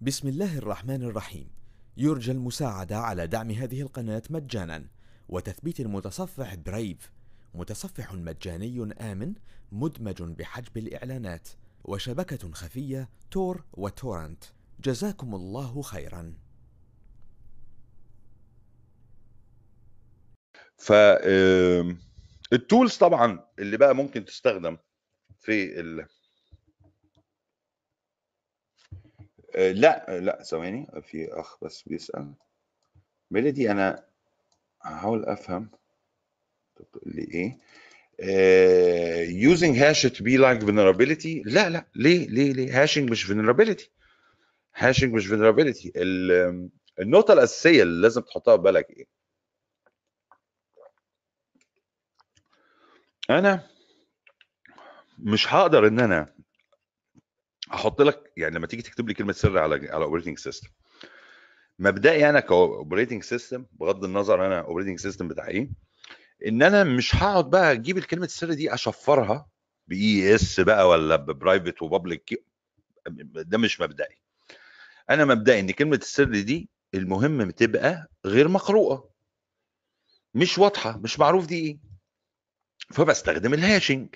بسم الله الرحمن الرحيم. يرجى المساعدة على دعم هذه القناة مجانا. وتثبيت المتصفح Brave متصفح مجاني آمن مدمج بحجب الإعلانات. وشبكة خفية Tor و torrent. جزاكم الله خيرا. ف ال tools طبعا اللي بقى ممكن تستخدم في ال آه، لا لا ثواني في أخ بس بيسأل. ميلودي أنا هحاول أفهم. طب تقول لي إيه؟ آه، using hash to be like لا لا ليه ليه ليه؟ hashing مش vulnerability. hashing مش vulnerability. ال- النقطة الأساسية اللي لازم تحطها في بالك إيه؟ أنا مش هقدر إن أنا أحط لك يعني لما تيجي تكتب لي كلمة سر على على operating system مبدئي أنا ك operating system بغض النظر أنا operating system بتاع إيه إن أنا مش هقعد بقى أجيب الكلمة السر دي أشفرها بـ AES بقى ولا ب private و public ده مش مبدئي. أنا مبدئي إن كلمة السر دي المهم تبقى غير مقروءة. مش واضحة مش معروف دي إيه. فبستخدم الهاشنج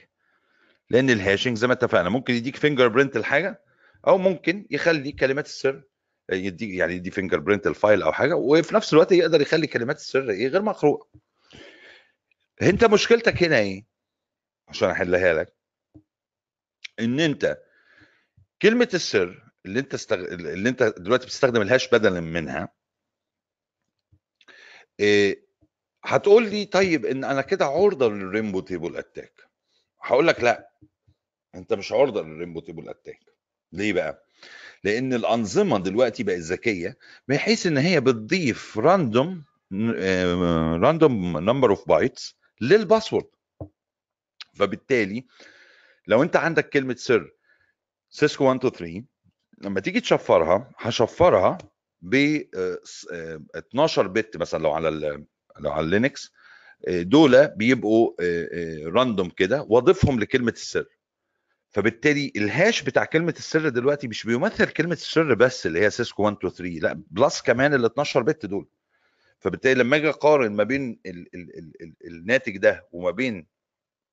لأن الهاشنج زي ما اتفقنا ممكن يديك فينجر برنت الحاجة أو ممكن يخلي كلمات السر يديك يعني يدي فينجر برنت الفايل أو حاجة وفي نفس الوقت يقدر يخلي كلمات السر إيه غير مقروءة. أنت مشكلتك هنا إيه؟ عشان أحلها لك. إن أنت كلمة السر اللي أنت استغ... اللي أنت دلوقتي بتستخدم الهاش بدلا منها إيه هتقول لي طيب إن أنا كده عرضة لل rainbow table attack. هقول لك لا انت مش عرضة لل rainbow table attack. ليه بقى؟ لأن الأنظمة دلوقتي بقت ذكية بحيث إن هي بتضيف random random number of bytes لل password فبالتالي لو أنت عندك كلمة سر سيسكو 1 2 3 لما تيجي تشفرها هشفرها ب 12 bit مثلا لو على لو على Linux دول بيبقوا random كده واضيفهم لكلمة السر. فبالتالي ال hash بتاع كلمة السر دلوقتي مش بيمثل كلمة السر بس اللي هي سيسكو 1 2 3 لا plus كمان ال 12 bit دول. فبالتالي لما أجي اقارن ما بين ال ال ال ال الناتج ده وما بين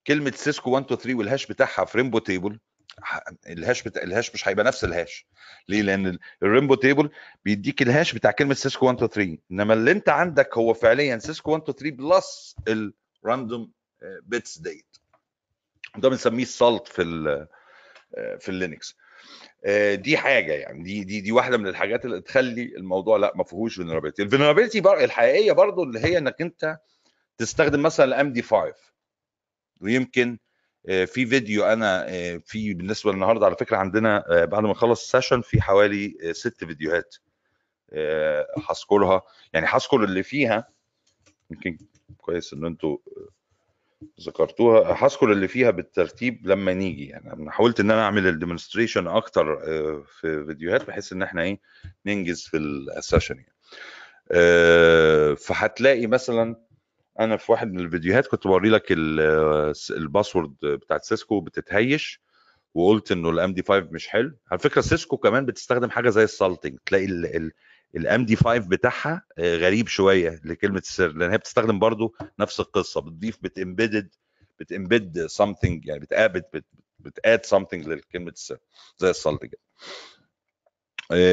كلمة سيسكو 1 2 3 وال hash بتاعها في rainbow table ال hash بتاع ال hash مش هيبقى نفس ال hash. ليه؟ لأن ال rainbow table بيديك ال hash بتاع كلمة سيسكو 1 2 3 إنما اللي أنت عندك هو فعليا سيسكو 1 2 3 plus ال random bits ديت ده بنسميه ال salt في ال في اللينكس. آه، دي حاجة يعني. دي دي دي واحدة من الحاجات اللي تخلي الموضوع لا ما فيهوش vulnerability ال vulnerability الحقيقية برضو اللي هي إنك أنت تستخدم مثلا ال MD 5 ويمكن آه، في فيديو أنا آه، في بالنسبة للنهاردة على فكرة عندنا آه، بعد ما نخلص ال session في حوالي آه، ست فيديوهات آه، هذكرها. يعني هذكر اللي فيها يمكن كويس ان أنتوا ذكرتوها. هذكر اللي فيها بالترتيب لما نيجي. يعني أنا حاولت إن أنا أعمل ال demonstration أكتر آه، في فيديوهات بحيث إن إحنا إيه ننجز في ال session يعني. آه، فهتلاقي مثلا أنا في واحد من الفيديوهات كنت بوري لك ال- ال password بتاعت سيسكو بتت hash وقلت إنه ال MD 5 مش حلو. على فكرة سيسكو كمان بتستخدم حاجة زي ال salting تلاقي ال MD 5 بتاعها آه، غريب شوية لكلمة السر لأن هي بتستخدم برضو نفس القصة. بتضيف بت embedded بت embed something يعني بتقابل بت add something لكلمة السر زي ال salting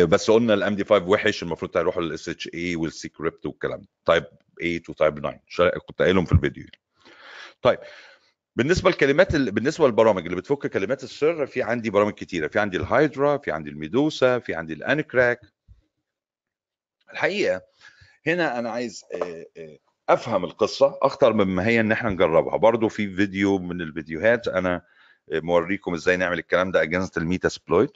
بس قلنا ال MD 5 وحش المفروض هيروحوا لل SHA وال scrypt والكلام ده. type 8 و type 9 شا- كنت قايلهم في الفيديو طيب بالنسبة للكلمات ال... بالنسبة للبرامج اللي بتفك كلمات السر في عندي برامج كتيرة. في عندي الهايدرا في عندي ال Medusa في عندي ال Ncrack الحقيقة هنا أنا عايز آه، آه، أفهم القصة أكتر مما هي إن إحنا نجربها. برضو في فيديو من الفيديوهات أنا آه، موريكم إزاي نعمل الكلام ده against ال Metasploit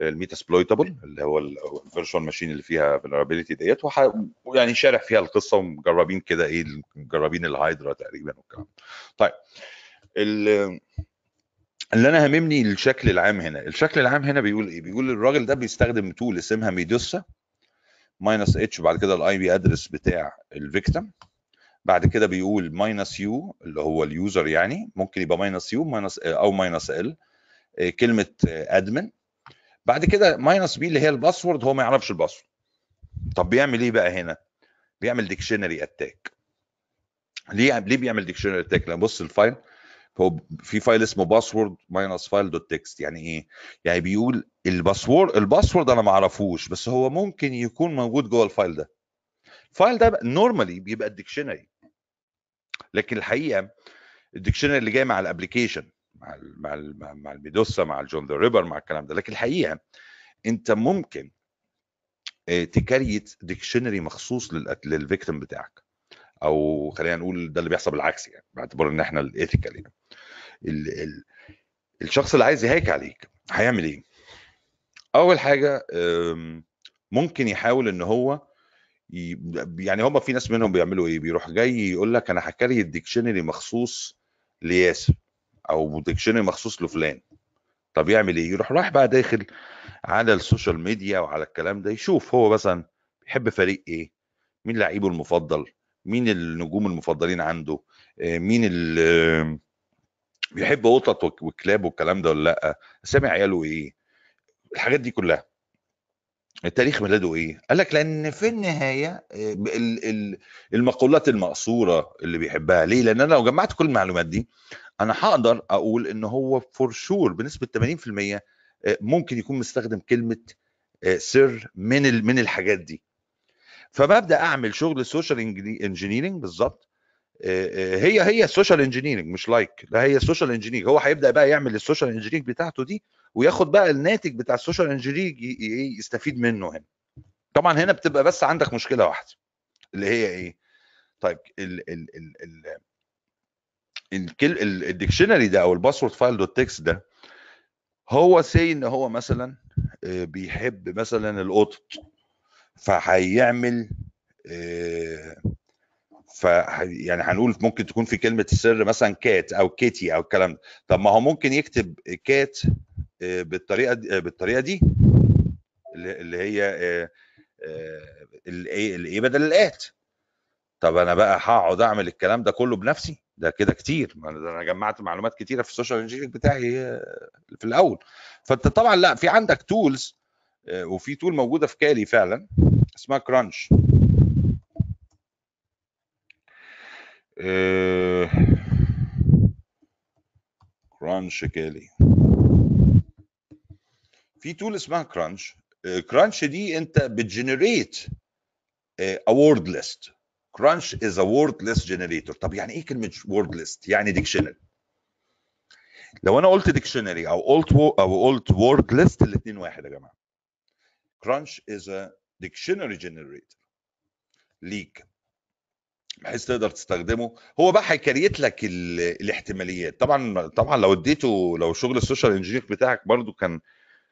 ال Metasploitable اللي هو ال virtual machine اللي فيها vulnerability ديت وح... يعني شارح فيها القصة ومجربين كده إيه مجربين الهايدرا تقريبا والكلام. طيب ال- اللي أنا هاممني الشكل العام هنا. الشكل العام هنا بيقول إيه؟ بيقول الراجل ده بيستخدم tool اسمها Medusa minus h بعد كده ال IP address بتاع ال victim بعد كده بيقول minus u اللي هو ال user يعني ممكن يبقى minus u minus أو minus ال كلمة admin بعد كده minus p اللي هي ال password هو ما يعرفش ال password. طب بيعمل إيه بقى هنا؟ بيعمل dictionary attack ليه ليه بيعمل dictionary attack لما بص ال file هو في file اسمه password minus file dot text يعني إيه؟ يعني بيقول ال password ال password أنا ما أعرفوش بس هو ممكن يكون موجود جوه ال file ده. ال file ده normally بيبقى ال dictionary لكن الحقيقة ال dictionary اللي جاي مع ال application مع ال مع ال مع ال Medusa مع ال John the Ripper مع الكلام ده لكن الحقيقة أنت ممكن ت create dictionary مخصوص لل victim بتاعك أو خلينا نقول ده اللي بيحصل بالعكس يعني باعتبار إن إحنا ال ethical يعني ال ال الشخص اللي عايز ي hack عليك هيعمل إيه؟ أول حاجة ممكن يحاول إن هو يعني هم في ناس منهم بيعملوا إيه؟ بيروح جاي يقول لك أنا ه create dictionary مخصوص لياسر أو dictionary مخصوص لفلان طب يعمل إيه؟ يروح رايح بقى داخل على ال social media وعلى الكلام ده يشوف هو مثلا بيحب فريق إيه؟ مين لعيبه المفضل؟ مين النجوم المفضلين عنده؟ مين اللي بيحب قطط وكلاب والكلام ده ولا لأ؟ اسامي عياله إيه؟ الحاجات دي كلها التاريخ ميلاده إيه؟ قال لك لأن في النهاية المقولات المقصوره اللي بيحبها ليه؟ لأن أنا لو جمعت كل المعلومات دي أنا هقدر أقول إن هو فور شور بنسبة 80% ممكن يكون مستخدم كلمة سر من من الحاجات دي. فببدأ أعمل شغل السوشيال انجينيرنج بالظبط. هي هي السوشيال انجينيرنج مش لايك لا هي السوشيال انجينيرنج هو هيبدأ بقى يعمل السوشيال انجينيرنج بتاعته دي وياخد بقى الناتج بتاع السوشيال انجينيرنج يستفيد منه هنا. طبعا هنا بتبقى بس عندك مشكلة واحدة اللي هي إيه؟ طيب ال ال ال ال الديكشنري ده أو الباسورد فايل دوت تكست ده هو سي إن هو مثلا بيحب مثلا القطط فهيعمل ف يعني هنقول ممكن تكون في كلمة السر مثلا كات أو كيتي أو الكلام ده. طب ما هو ممكن يكتب كات بالطريقة دي بالطريقة دي اللي هي الايه الايه بدل الات طب أنا بقى هقعد أعمل الكلام ده كله بنفسي؟ ده كده كتير. أنا جمعت معلومات كتيرة في السوشيال انجينيرنج بتاعي في الأول. فأنت طبعا لا في عندك تولز وفي تول موجودة في كالي فعلا اسمها كرانش كرانش كالي. في تول اسمها كرانش كرانش دي أنت بتجنريت اوورد ليست كرانش از ا وورد ليست جنريتور طب يعني إيه كلمة وورد ليست يعني ديكشنري لو أنا قلت ديكشنري أو قلت أو قلت وورد ليست الاثنين واحد يا جماعة. كرانش از ا ديكشنري جنريتور ليك. بحيث تقدر تستخدمه. هو بقى هيكريت لك الاحتماليات. طبعا طبعا لو اديته لو شغل السوشيال انجينير بتاعك برضو كان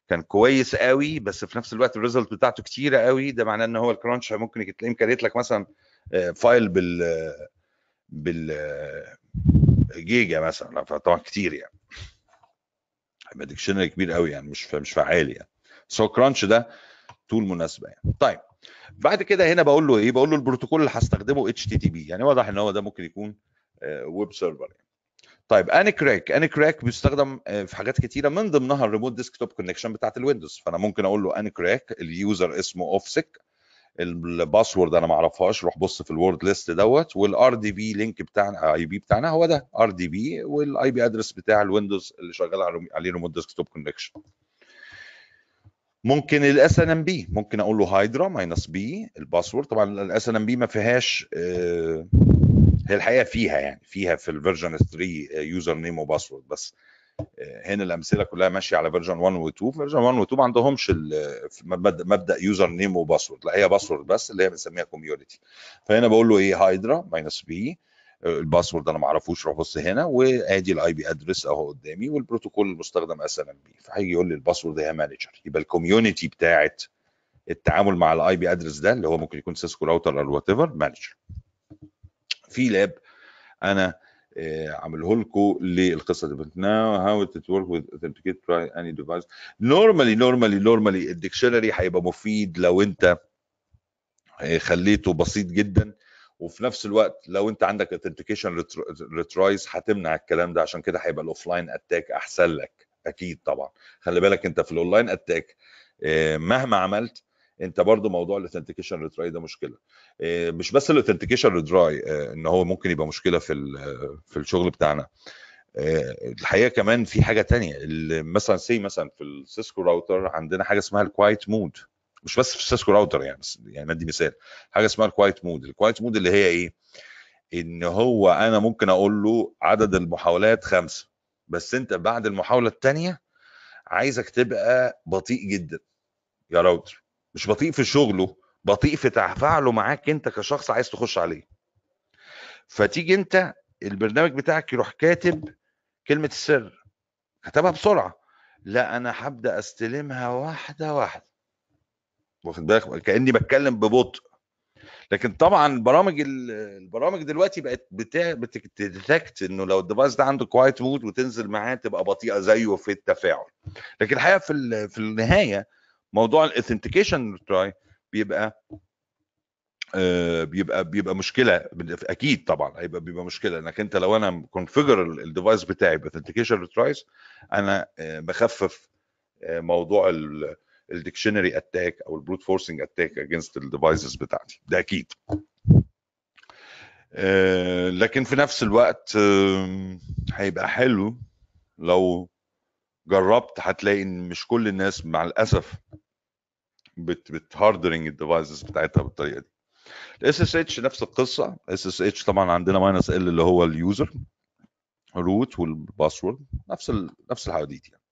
كان كويس قوي بس في نفس الوقت الريزلت بتاعته كتيرة قوي ده معناه إن هو الكرانش ممكن تلاقيه مكريت لك مثلا فايل بال بال جيجا مثلا. فطبعا كتير يعني. هيبقى ديكشنري كبير قوي يعني مش مش فعال يعني. بس هو كرانش ده تول مناسبة يعني. طيب بعد كده هنا بقول له إيه؟ بقول له البروتوكول اللي هستخدمه اتش تي تي بي. يعني واضح إن هو ده ممكن يكون ويب سيرفر يعني. طيب اني كراك. اني كراك بيستخدم في حاجات كتيرة من ضمنها الريموت ديسكتوب كونكشن بتاعت الويندوز. فأنا ممكن أقول له اني كراك اليوزر اسمه اوف سيك الباسورد أنا ما اعرفهاش روح بص في الورد ليست دوت والار دي بي لينك بتاعنا اي بي بتاعنا هو ده ار دي بي والاي بي ادرس بتاع الويندوز اللي شغال عليه ريموت ديسكتوب كونكشن ممكن الاس ان ام بي ممكن أقول له هايدرا ماينس بي الباسورد. طبعا الاس ان ام بي ما فيهاش آه هي الحقيقة فيها يعني فيها في الفيرجن 3 يوزر نيم وباسورد بس. هنا الأمثلة كلها ماشية على فيرجن 1 و 2 فيرجن 1 و 2 ما عندهمش مبدا يوزر نيم وباسورد لا هي باسورد بس اللي هي بنسميها كوميونتي فهنا بقول له إيه؟ هايدرا ماينس بي الباسورد أنا ما أعرفوش روح بص هنا. وأدي الاي بي ادرس أهو قدامي والبروتوكول المستخدم اس ام بي فهيجي يقول لي الباسورد هي مانجر يبقى الكوميونتي بتاعت التعامل مع الاي بي ادرس ده اللي هو ممكن يكون سيسكو راوتر أو وات ايفر مانجر في لاب أنا عامله لكم للقصة دي. ناو هاو ات ورك وذ اثنتيكيت تراي اني ديفايس نورمالي نورمالي نورمالي الديكشنري هيبقى مفيد لو انت خليته بسيط جدا. وفي نفس الوقت لو انت عندك اثنتيكيشن ريترايز هتمنع الكلام ده. عشان كده هيبقى الاوف لاين اتاك أحسن لك. أكيد طبعا. خلي بالك انت في الاونلاين اتاك مهما عملت انت برضو موضوع الاثنتيكيشن ريتراي ده مشكلة. آه، مش بس الاثنتيكيشن ريتراي ان هو ممكن يبقى مشكلة في في الشغل بتاعنا. آه، الحقيقة كمان في حاجة تانية مثلا سي مثلا في السيسكو راوتر عندنا حاجة اسمها الكوايت مود مش بس في السيسكو راوتر يعني يعني ندي مثال. حاجة اسمها الكوايت مود الكوايت مود اللي هي إيه؟ ان هو أنا ممكن أقول له عدد المحاولات خمسة بس انت بعد المحاولة الثانية عايزك تبقى بطيء جدا يا راوتر. مش بطيء في شغله بطيء في تفاعله معاك انت كشخص عايز تخش عليه. فتيجي انت البرنامج بتاعك يروح كاتب كلمة السر كتبها بسرعة. لا أنا هبدأ أستلمها واحدة واحدة. واخد بالك؟ كأني بتكلم ببطء. لكن طبعا البرامج البرامج دلوقتي بقت بتديتكت إنه لو الديفايس ده عنده كوايت مود وتنزل معاه تبقى بطيئة زيه في التفاعل. لكن الحقيقة في في النهاية موضوع الاثنتيكيشن تراي بيبقى آه بيبقى بيبقى مشكلة أكيد طبعا هيبقى بيبقى مشكلة انك انت لو أنا كونفيجر الديفايس بتاعي باثنتيكيشن ترايز أنا آه بخفف آه موضوع الديكشنري اتاك أو البروت فورسنج اتاك اجينست الديفايسز بتاعتي. ده أكيد. لكن في نفس الوقت هيبقى حلو لو جربت هتلاقي إن مش كل الناس مع الأسف بت بتهاردرنج الديفايسز بتاعتها بالطريقة دي. الاس اس اتش نفس القصة. اس اس اتش طبعا عندنا ماينس ال اللي هو اليوزر روت والباسورد نفس ال... نفس الحواديت يعني.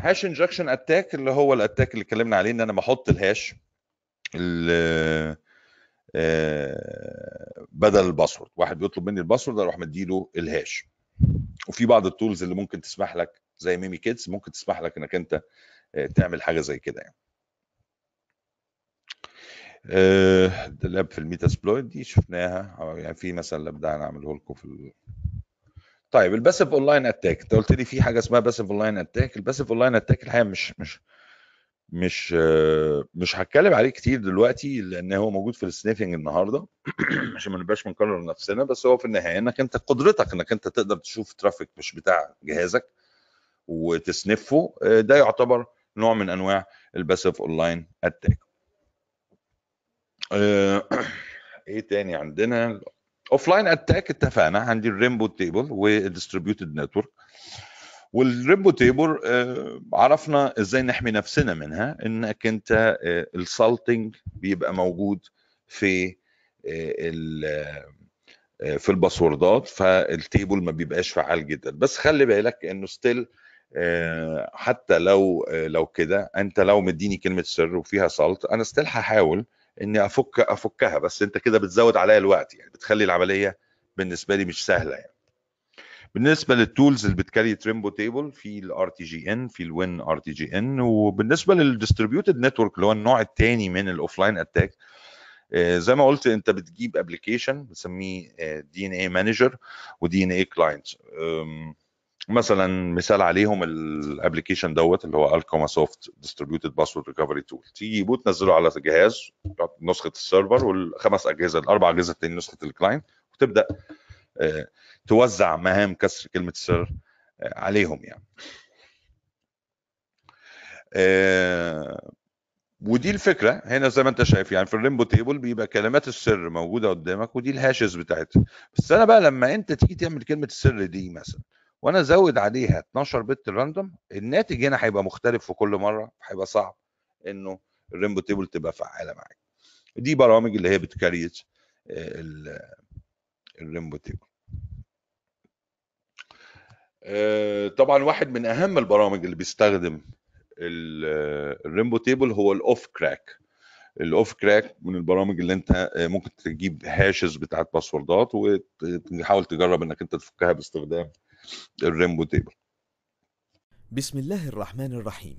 هاش انجكشن اتاك اللي هو الاتاك اللي اتكلمنا عليه إن أنا بحط الهاش آه، بدل الباسورد واحد بيطلب مني الباسورد أروح مديله الهاش وفي بعض التولز اللي ممكن تسمح لك زي ميمي كيدز ممكن تسمح لك إنك أنت آه، تعمل حاجة زي كده يعني. ده لاب في الميتا سبلويد دي شفناها. يعني في مثلا لاب ده هنعمله لكم في طيب الباسيف أونلاين أتاك. أنت قلت لي في حاجة اسمها باسيف أونلاين أتاك. الباسيف أونلاين أتاك الحقيقة مش مش مش مش هتكلم عليه كتير دلوقتي لأن هو موجود في السنيفنج النهارده. عشان ما نبقاش بنكرر نفسنا بس هو في النهاية إنك أنت قدرتك إنك أنت تقدر تشوف ترافيك مش بتاع جهازك وتسنفه ده يعتبر نوع من أنواع الباسيف أونلاين اتاك إيه تاني عندنا؟ اوف لاين اتاك اتفقنا عندي الريمبو تيبل والديستريبيوتد نتورك والريمبو تيبل عرفنا إزاي نحمي نفسنا منها إنك أنت آه، السالتنج بيبقى موجود في آه، آه، في الباسوردات فالتيبل ما بيبقاش فعال جدا. بس خلي بالك إنه ستيل حتى لو لو كده أنت لو مديني كلمة سر وفيها سالت أنا ستيل هحاول إني أفك أفكها بس أنت كده بتزود عليا الوقت يعني بتخلي العملية بالنسبة لي مش سهلة يعني. بالنسبة للتولز اللي بتكري تريمبو تيبل في الار تي جي ان في الوين ار تي جي ان وبالنسبة للديستريبيوتد نتورك اللي هو النوع الثاني من الاوفلاين اتاك زي ما قلت انت بتجيب ابلكيشن بنسميه دي ان اي مانجر ودي ان اي كلاينت مثلا مثال عليهم الابلكيشن دوت اللي هو الكوما سوفت ديستريبيوتد باسورد ريكفري تول تيجي تنزله على الجهاز نسخة السيرفر والخمس أجهزة الأربع أجهزة التانيين نسخة الكلاينت وتبدأ آه، توزع مهام كسر كلمة السر آه، عليهم يعني. آه، ودي الفكرة هنا زي ما انت شايف يعني في الريمبو تيبل بيبقى كلمات السر موجودة قدامك ودي الهاشز بتاعتها. بس أنا بقى لما انت تيجي تعمل كلمة السر دي مثلا وأنا أزود عليها 12 بت راندوم الناتج هنا هيبقى مختلف في كل مرة هيبقى صعب إنه الريمبو تيبل تبقى فعالة معاك. دي برامج اللي هي بتكريت الريمبو تيبل. طبعا واحد من أهم البرامج اللي بيستخدم الريمبو تيبل هو الاوف كراك الاوف كراك من البرامج اللي أنت آه، ممكن تجيب هاشز بتاعت باسوردات وتحاول تجرب إنك أنت تفكها باستخدام الريمبو تيبل. بسم الله الرحمن الرحيم.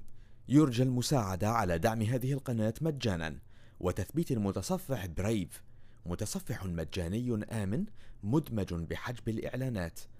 يرجى المساعدة على دعم هذه القناة مجانا. وتثبيت المتصفح برايف متصفح مجاني آمن مدمج بحجب الإعلانات.